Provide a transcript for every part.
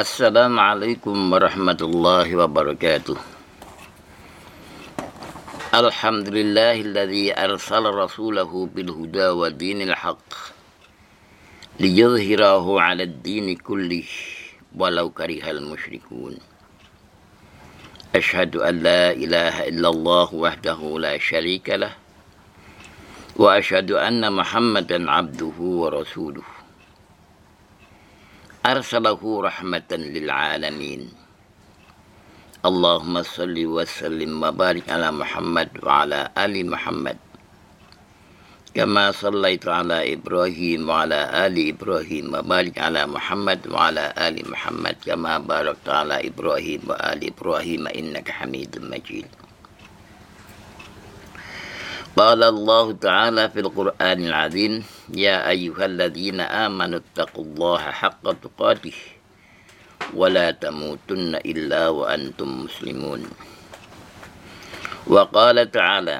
السلام عليكم ورحمة الله وبركاته. الحمد لله الذي أرسل رسوله بالهدى ودين الحق ليظهره على الدين كله ولو كره المشركون. أشهد أن لا إله إلا الله وحده لا شريك له وأشهد أن محمدا عبده ورسوله. أرسله رحمة للعالمين. اللهم صل وسلم وبارك على محمد وعلى آل محمد. كما صليت على إبراهيم وعلى آل إبراهيم وبارك على محمد وعلى آل محمد. كما باركت على إبراهيم وآل إبراهيم إنك حميد مجيد. قال الله تعالى في القرآن العظيم يا أيها الذين آمنوا اتقوا الله حق تقاته ولا تموتن إلا وأنتم مسلمون. وقال تعالى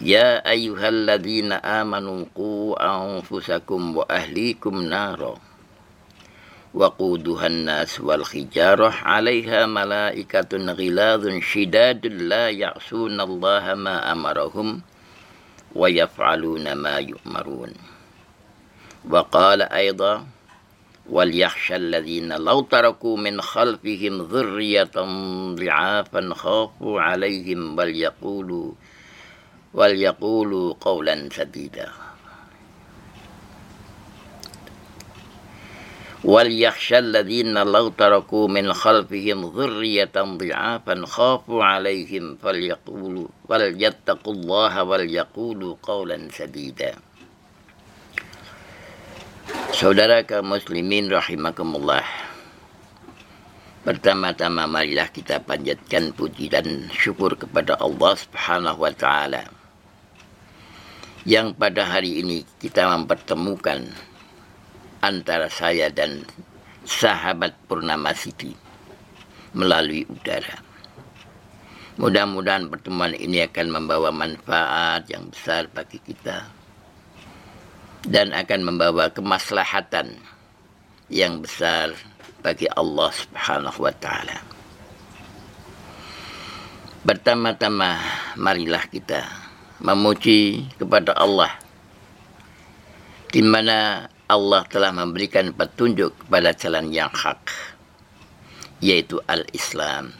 يا أيها الذين آمنوا قوا أنفسكم وأهليكم نارا وقودها الناس والحجارة عليها ملائكة غلاظ شداد لا يعصون الله ما أمرهم ويفعلون ما يؤمرون. وقال أيضا وليخشى الذين لو تركوا من خلفهم ذرية ضعافا خافوا عليهم وليقولوا وليقولوا قولا سديدا. wal الذين law taraku min khalfihim dzurriyyatan dhi'afan khafu عليهم falyaqulu wal yattaqullaha wal yaqulu qawlan sadida Saudara kaum muslimin Pertama-tama marilah kita panjatkan puji dan syukur kepada Allah Subhanahu wa taala. Yang pada hari ini kita mempertemukan antara saya dan sahabat Purnama Siti melalui udara. Mudah-mudahan pertemuan ini akan membawa manfaat yang besar bagi kita dan akan membawa kemaslahatan yang besar bagi Allah Subhanahu wa taala. Pertama-tama marilah kita memuji kepada Allah di mana Allah telah memberikan petunjuk kepada jalan yang hak, yaitu al-Islam,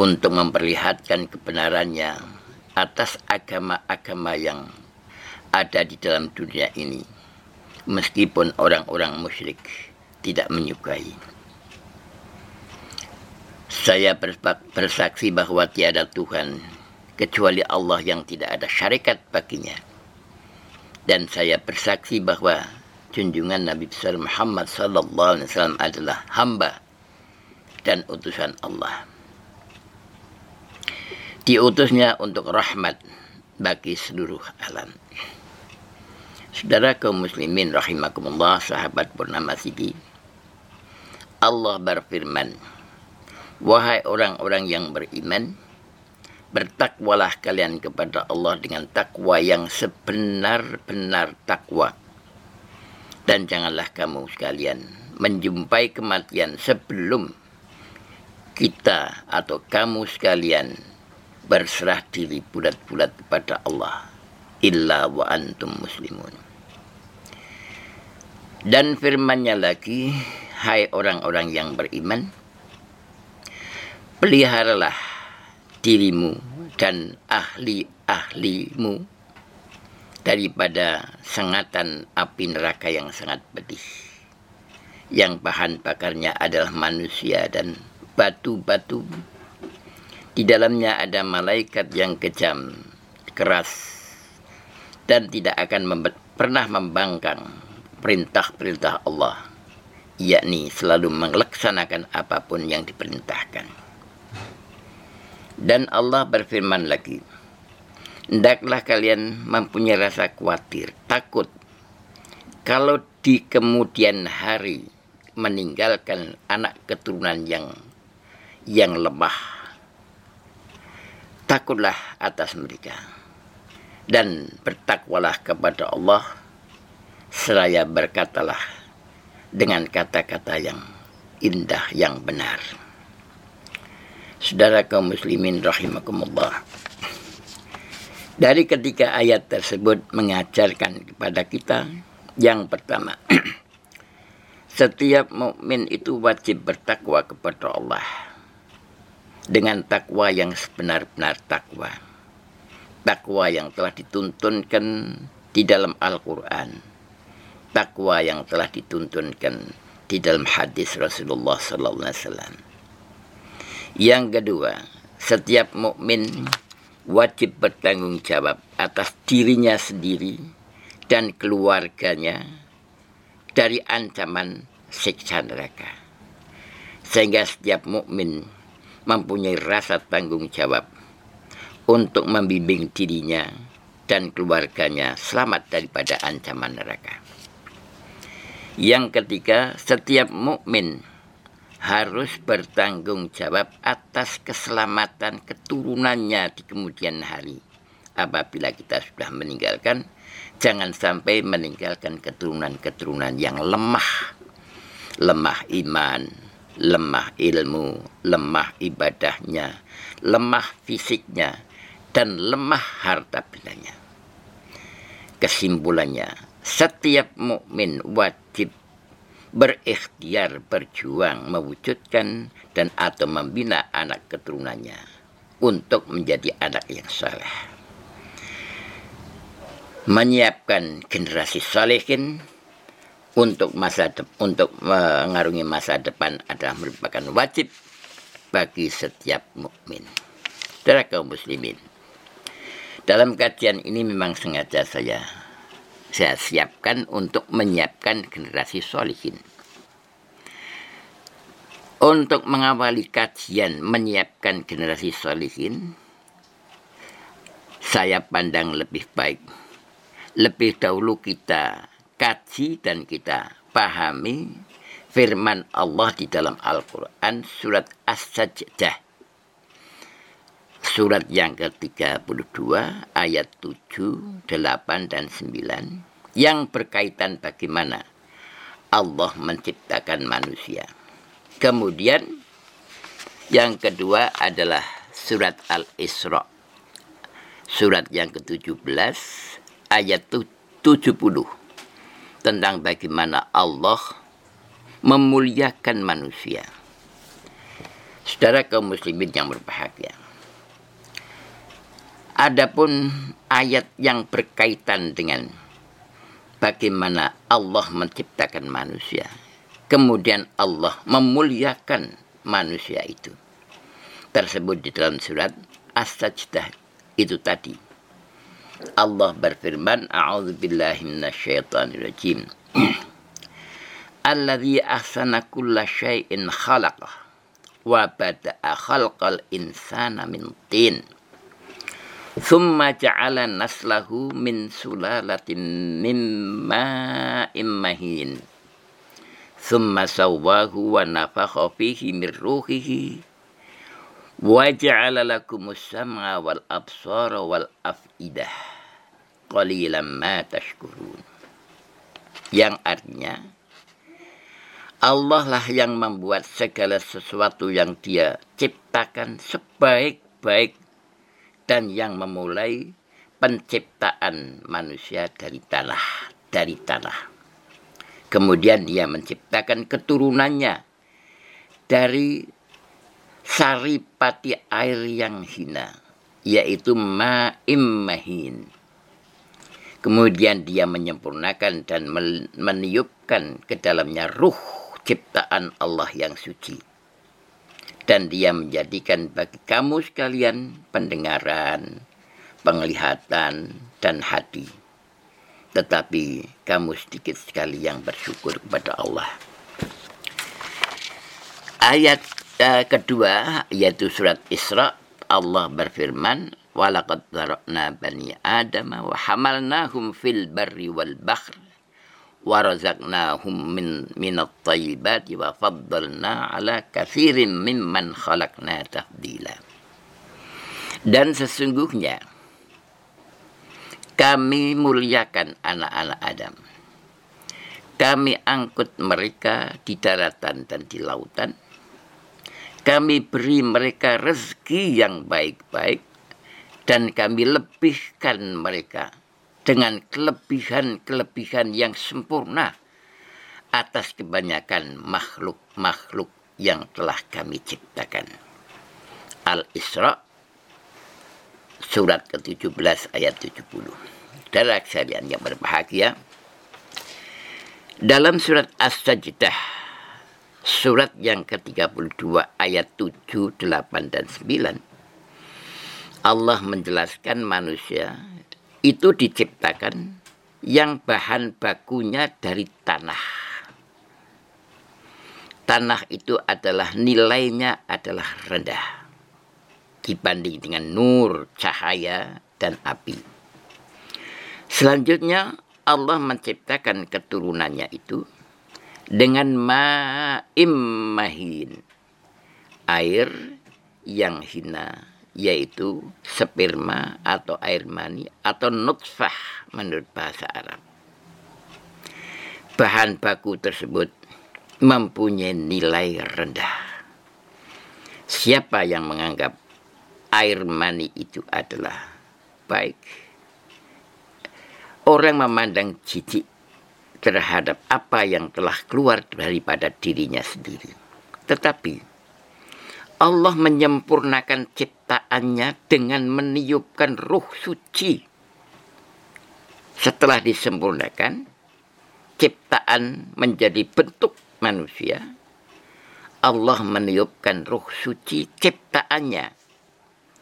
untuk memperlihatkan kebenarannya atas agama-agama yang ada di dalam dunia ini, meskipun orang-orang musyrik tidak menyukai. Saya bersaksi bahwa tiada Tuhan kecuali Allah yang tidak ada syarikat baginya dan saya bersaksi bahwa junjungan Nabi besar Muhammad sallallahu alaihi wasallam adalah hamba dan utusan Allah. Diutusnya untuk rahmat bagi seluruh alam. Saudara kaum muslimin rahimakumullah sahabat bernama Sidi. Allah berfirman, Wahai orang-orang yang beriman, bertakwalah kalian kepada Allah dengan takwa yang sebenar-benar takwa. Dan janganlah kamu sekalian menjumpai kematian sebelum kita atau kamu sekalian berserah diri bulat-bulat kepada Allah. Illa wa antum muslimun. Dan firmannya lagi, hai orang-orang yang beriman, peliharalah dirimu dan ahli-ahlimu daripada sengatan api neraka yang sangat pedih. Yang bahan bakarnya adalah manusia dan batu-batu. Di dalamnya ada malaikat yang kejam keras dan tidak akan mem pernah membangkang perintah-perintah Allah yakni selalu melaksanakan apa pun yang diperintahkan dan Allah berfirman lagi, Hendaklah kalian mempunyai rasa khawatir, takut, kalau di kemudian hari meninggalkan anak keturunan yang yang lemah. Takutlah atas mereka dan bertakwalah kepada Allah seraya berkatalah dengan kata-kata yang indah yang benar. Saudara kaum muslimin rahimakumullah. Dari ketiga ayat tersebut mengajarkan kepada kita yang pertama, setiap mukmin itu wajib bertakwa kepada Allah dengan takwa yang sebenar-benar takwa. Takwa yang telah dituntunkan di dalam Al-Quran. Takwa yang telah dituntunkan di dalam hadis Rasulullah Sallallahu Alaihi Wasallam. Yang kedua, setiap mukmin wajib bertanggung jawab atas dirinya sendiri dan keluarganya dari ancaman siksa neraka. Sehingga setiap mukmin mempunyai rasa tanggung jawab untuk membimbing dirinya dan keluarganya selamat daripada ancaman neraka. Yang ketiga, setiap mukmin harus bertanggung jawab atas keselamatan keturunannya di kemudian hari. Apabila kita sudah meninggalkan, jangan sampai meninggalkan keturunan-keturunan yang lemah. Lemah iman, lemah ilmu, lemah ibadahnya, lemah fisiknya, dan lemah harta bendanya. Kesimpulannya, setiap mukmin wajib berikhtiar berjuang mewujudkan dan atau membina anak keturunannya untuk menjadi anak yang saleh. Menyiapkan generasi salehin untuk masa untuk mengarungi masa depan adalah merupakan wajib bagi setiap mukmin. Saudara kaum muslimin, dalam kajian ini memang sengaja saya saya siapkan untuk menyiapkan generasi solihin. Untuk mengawali kajian menyiapkan generasi solihin, saya pandang lebih baik. Lebih dahulu kita kaji dan kita pahami firman Allah di dalam Al-Quran surat As-Sajdah. Surat yang ke-32 ayat 7, 8, dan 9 yang berkaitan bagaimana Allah menciptakan manusia. Kemudian yang kedua adalah surat Al-Isra. Surat yang ke-17 ayat 70 tentang bagaimana Allah memuliakan manusia. Saudara kaum muslimin yang berbahagia. Adapun ayat yang berkaitan dengan bagaimana Allah menciptakan manusia, kemudian Allah memuliakan manusia itu. Tersebut di dalam surat As-Sajdah itu tadi Allah berfirman, A'udzu billahi minasyaitonir rajim. Alladzi ahsana kulla syai'in khalaqah wa bada'a khalqal insana min tin. Thumma ja'ala naslahu min sulalatin mimma immahin. Thumma sawwahu wa nafakha fihi min ruhihi. Wa ja'ala lakumus sam'a wal absara wal af'idah qalilan ma tashkurun. Yang artinya Allah lah yang membuat segala sesuatu yang dia ciptakan sebaik-baik dan yang memulai penciptaan manusia dari tanah dari tanah kemudian dia menciptakan keturunannya dari saripati air yang hina, yaitu ma'im mahin. Kemudian dia menyempurnakan dan meniupkan ke dalamnya ruh ciptaan Allah yang suci. Dan dia menjadikan bagi kamu sekalian pendengaran, penglihatan, dan hati. Tetapi kamu sedikit sekali yang bersyukur kepada Allah. Ayat uh, kedua yaitu surat Isra Allah berfirman walaqad zarokna bani Adam wa hamalnahum fil barri wal bahr wa razaqnahum min minat tayyibati wa faddalna ala kathirin mimman khalaqna dan sesungguhnya kami muliakan anak-anak Adam kami angkut mereka di daratan dan di lautan. Kami beri mereka rezeki yang baik-baik dan kami lebihkan mereka dengan kelebihan-kelebihan yang sempurna atas kebanyakan makhluk-makhluk yang telah kami ciptakan. Al-Isra surat ke-17 ayat 70. Darah sekalian yang berbahagia, dalam surat As-Sajdah, surat yang ke-32 ayat 7, 8, dan 9, Allah menjelaskan manusia itu diciptakan yang bahan bakunya dari tanah. Tanah itu adalah nilainya adalah rendah dibanding dengan nur, cahaya, dan api. Selanjutnya Allah menciptakan keturunannya itu dengan ma'im mahin. Air yang hina, yaitu sperma atau air mani atau nutfah menurut bahasa Arab. Bahan baku tersebut mempunyai nilai rendah. Siapa yang menganggap air mani itu adalah baik, Orang memandang jijik terhadap apa yang telah keluar daripada dirinya sendiri. Tetapi Allah menyempurnakan ciptaannya dengan meniupkan ruh suci. Setelah disempurnakan, ciptaan menjadi bentuk manusia. Allah meniupkan ruh suci ciptaannya.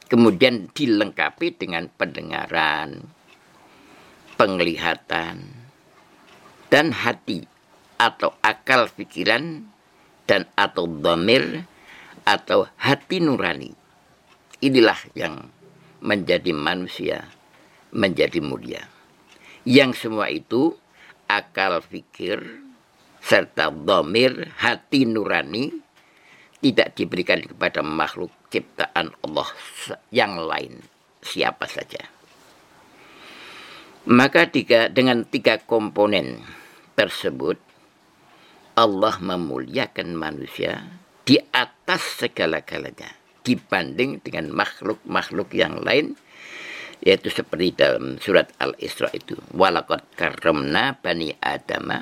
Kemudian dilengkapi dengan pendengaran, penglihatan, dan hati atau akal pikiran dan atau domir atau hati nurani. Inilah yang menjadi manusia menjadi mulia. Yang semua itu akal pikir serta domir hati nurani tidak diberikan kepada makhluk ciptaan Allah yang lain siapa saja. Maka tiga, dengan tiga komponen tersebut, Allah memuliakan manusia di atas segala-galanya dibanding dengan makhluk-makhluk yang lain yaitu seperti dalam surat Al-Isra itu walaqad karramna bani adama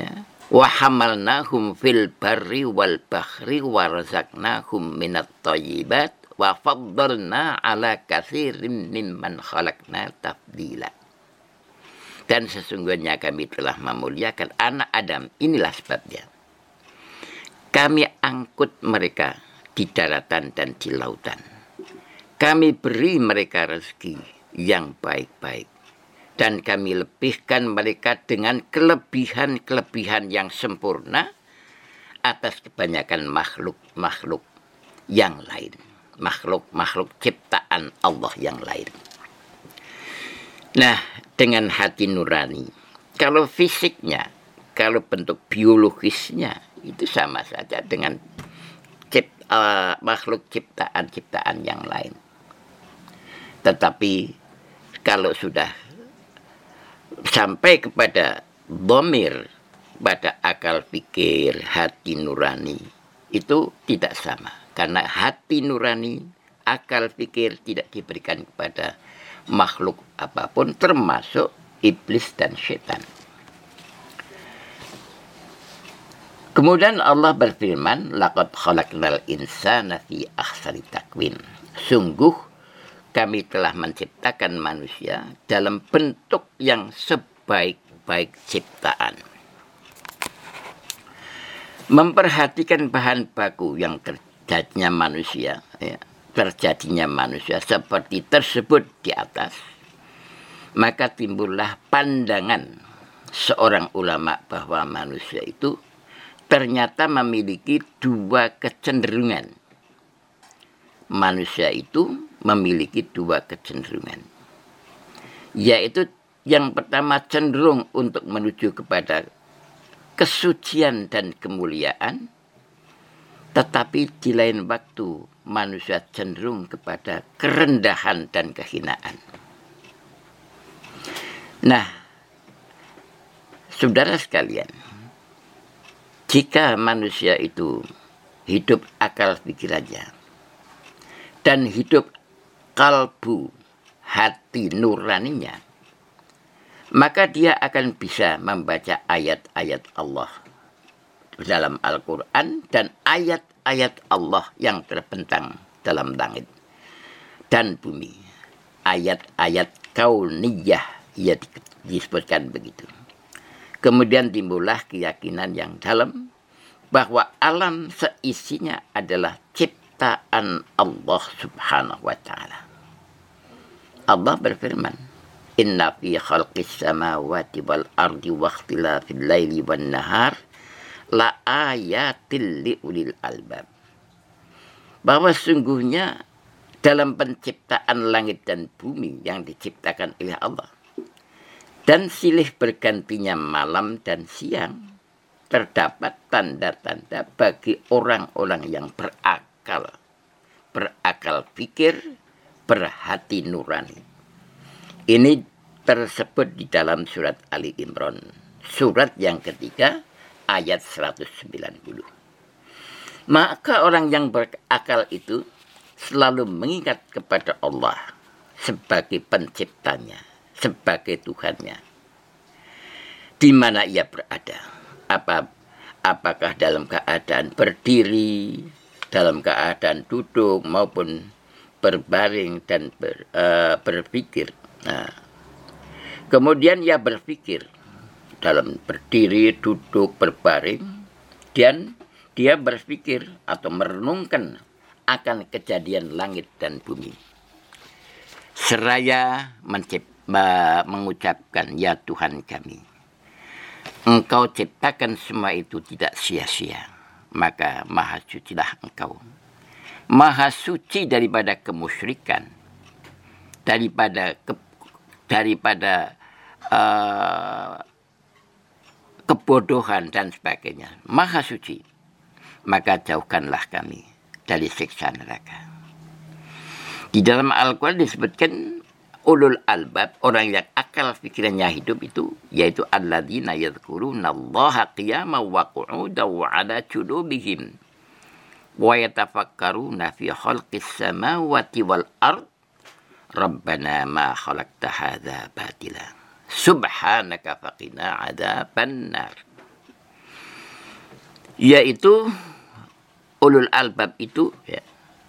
ya wa hamalnahum fil barri wal bahri wa razaqnahum minat thayyibat wa faddalna ala katsirin mimman khalaqna tafdila. Dan sesungguhnya kami telah memuliakan anak Adam. Inilah sebabnya. Kami angkut mereka di daratan dan di lautan. Kami beri mereka rezeki yang baik-baik. Dan kami lebihkan mereka dengan kelebihan-kelebihan yang sempurna atas kebanyakan makhluk-makhluk yang lain makhluk-makhluk ciptaan Allah yang lain. Nah, dengan hati nurani, kalau fisiknya, kalau bentuk biologisnya itu sama saja dengan cip, uh, makhluk ciptaan-ciptaan yang lain. Tetapi kalau sudah sampai kepada bomir, pada akal pikir, hati nurani, itu tidak sama karena hati nurani, akal pikir tidak diberikan kepada makhluk apa pun termasuk iblis dan setan. Kemudian Allah berfirman, "Laqad khalaqnal insana fi ahsani takwin." Sungguh kami telah menciptakan manusia dalam bentuk yang sebaik-baik ciptaan. Memperhatikan bahan baku yang ter terjadinya manusia, ya, terjadinya manusia seperti tersebut di atas, maka timbullah pandangan seorang ulama bahwa manusia itu ternyata memiliki dua kecenderungan. Manusia itu memiliki dua kecenderungan, yaitu yang pertama cenderung untuk menuju kepada kesucian dan kemuliaan, tetapi di lain waktu manusia cenderung kepada kerendahan dan kehinaan. Nah, Saudara sekalian, jika manusia itu hidup akal pikirannya dan hidup kalbu hati nuraninya, maka dia akan bisa membaca ayat-ayat Allah dalam Al-Quran dan ayat-ayat Allah yang terbentang dalam langit dan bumi. Ayat-ayat kauniyah ia disebutkan begitu. Kemudian timbullah keyakinan yang dalam bahwa alam seisinya adalah ciptaan Allah Subhanahu wa taala. Allah berfirman, Inna fi khalqis samawati wal ardi wa ikhtilafil laili wan nahar la ayatil li ulil albab. Bahwa sungguhnya dalam penciptaan langit dan bumi yang diciptakan oleh Allah dan silih bergantinya malam dan siang terdapat tanda-tanda bagi orang-orang yang berakal berakal pikir berhati nurani ini tersebut di dalam surat Ali Imran. Surat yang ketiga ayat 190. Maka orang yang berakal itu selalu mengingat kepada Allah sebagai penciptanya, sebagai Tuhannya. Di mana ia berada? Apa apakah dalam keadaan berdiri, dalam keadaan duduk maupun berbaring dan ber, uh, berpikir Nah, kemudian ia berpikir dalam berdiri, duduk, berbaring, dan dia berpikir atau merenungkan akan kejadian langit dan bumi. Seraya mencip, mengucapkan, Ya Tuhan kami, Engkau ciptakan semua itu tidak sia-sia, maka maha sucilah Engkau. Maha suci daripada kemusyrikan, daripada ke, daripada uh, kebodohan dan sebagainya. Maha suci. Maka jauhkanlah kami dari siksa neraka. Di dalam Al-Quran disebutkan ulul albab, orang yang akal pikirannya hidup itu, yaitu alladzina yadhkuruna allaha qiyama wa qu'uda wa ala junubihim wa yatafakkaruna fi khalqis samawati wal ard Rabbana ma khalaqta hadza batila. Subhanaka faqina adzaban nar. Yaitu ulul albab itu ya,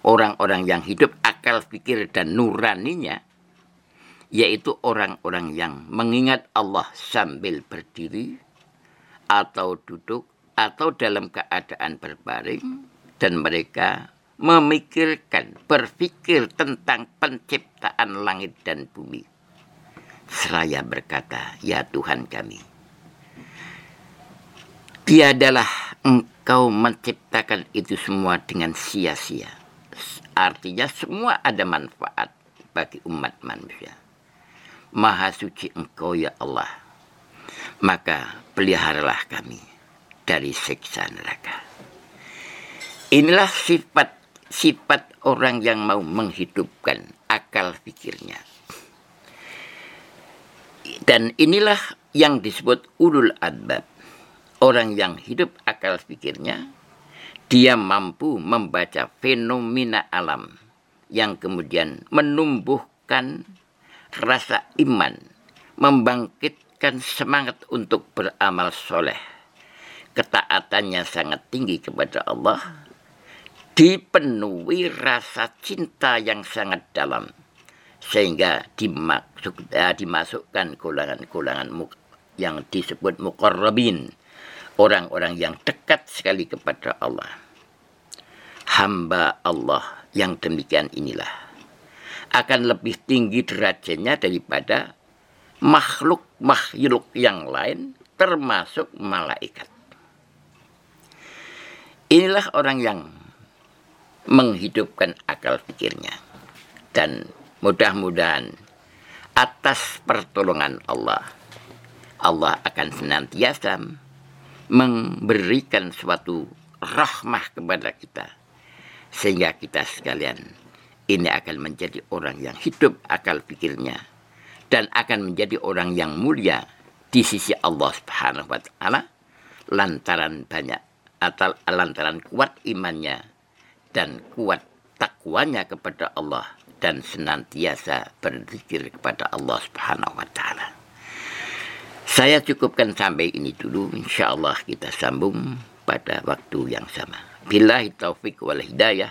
orang-orang yang hidup akal pikir dan nuraninya yaitu orang-orang yang mengingat Allah sambil berdiri atau duduk atau dalam keadaan berbaring dan mereka memikirkan, berpikir tentang penciptaan langit dan bumi. Seraya berkata, Ya Tuhan kami, tiadalah engkau menciptakan itu semua dengan sia-sia. Artinya semua ada manfaat bagi umat manusia. Maha suci engkau ya Allah. Maka peliharalah kami dari siksa neraka. Inilah sifat sifat orang yang mau menghidupkan akal pikirnya. Dan inilah yang disebut ulul adbab. Orang yang hidup akal pikirnya, dia mampu membaca fenomena alam yang kemudian menumbuhkan rasa iman, membangkitkan semangat untuk beramal soleh. Ketaatannya sangat tinggi kepada Allah, dipenuhi rasa cinta yang sangat dalam sehingga dimaksud, uh, dimasukkan golongan-golongan yang disebut mukarrabin orang-orang yang dekat sekali kepada Allah. Hamba Allah yang demikian inilah akan lebih tinggi derajatnya daripada makhluk-makhluk yang lain termasuk malaikat inilah orang yang menghidupkan akal pikirnya. Dan mudah-mudahan atas pertolongan Allah, Allah akan senantiasa memberikan suatu rahmah kepada kita. Sehingga kita sekalian ini akan menjadi orang yang hidup akal pikirnya. Dan akan menjadi orang yang mulia di sisi Allah Subhanahu wa taala lantaran banyak atau lantaran kuat imannya dan kuat takwanya kepada Allah dan senantiasa berzikir kepada Allah Subhanahu wa taala. Saya cukupkan sampai ini dulu. Insya Allah kita sambung pada waktu yang sama. Billahi taufik wal hidayah.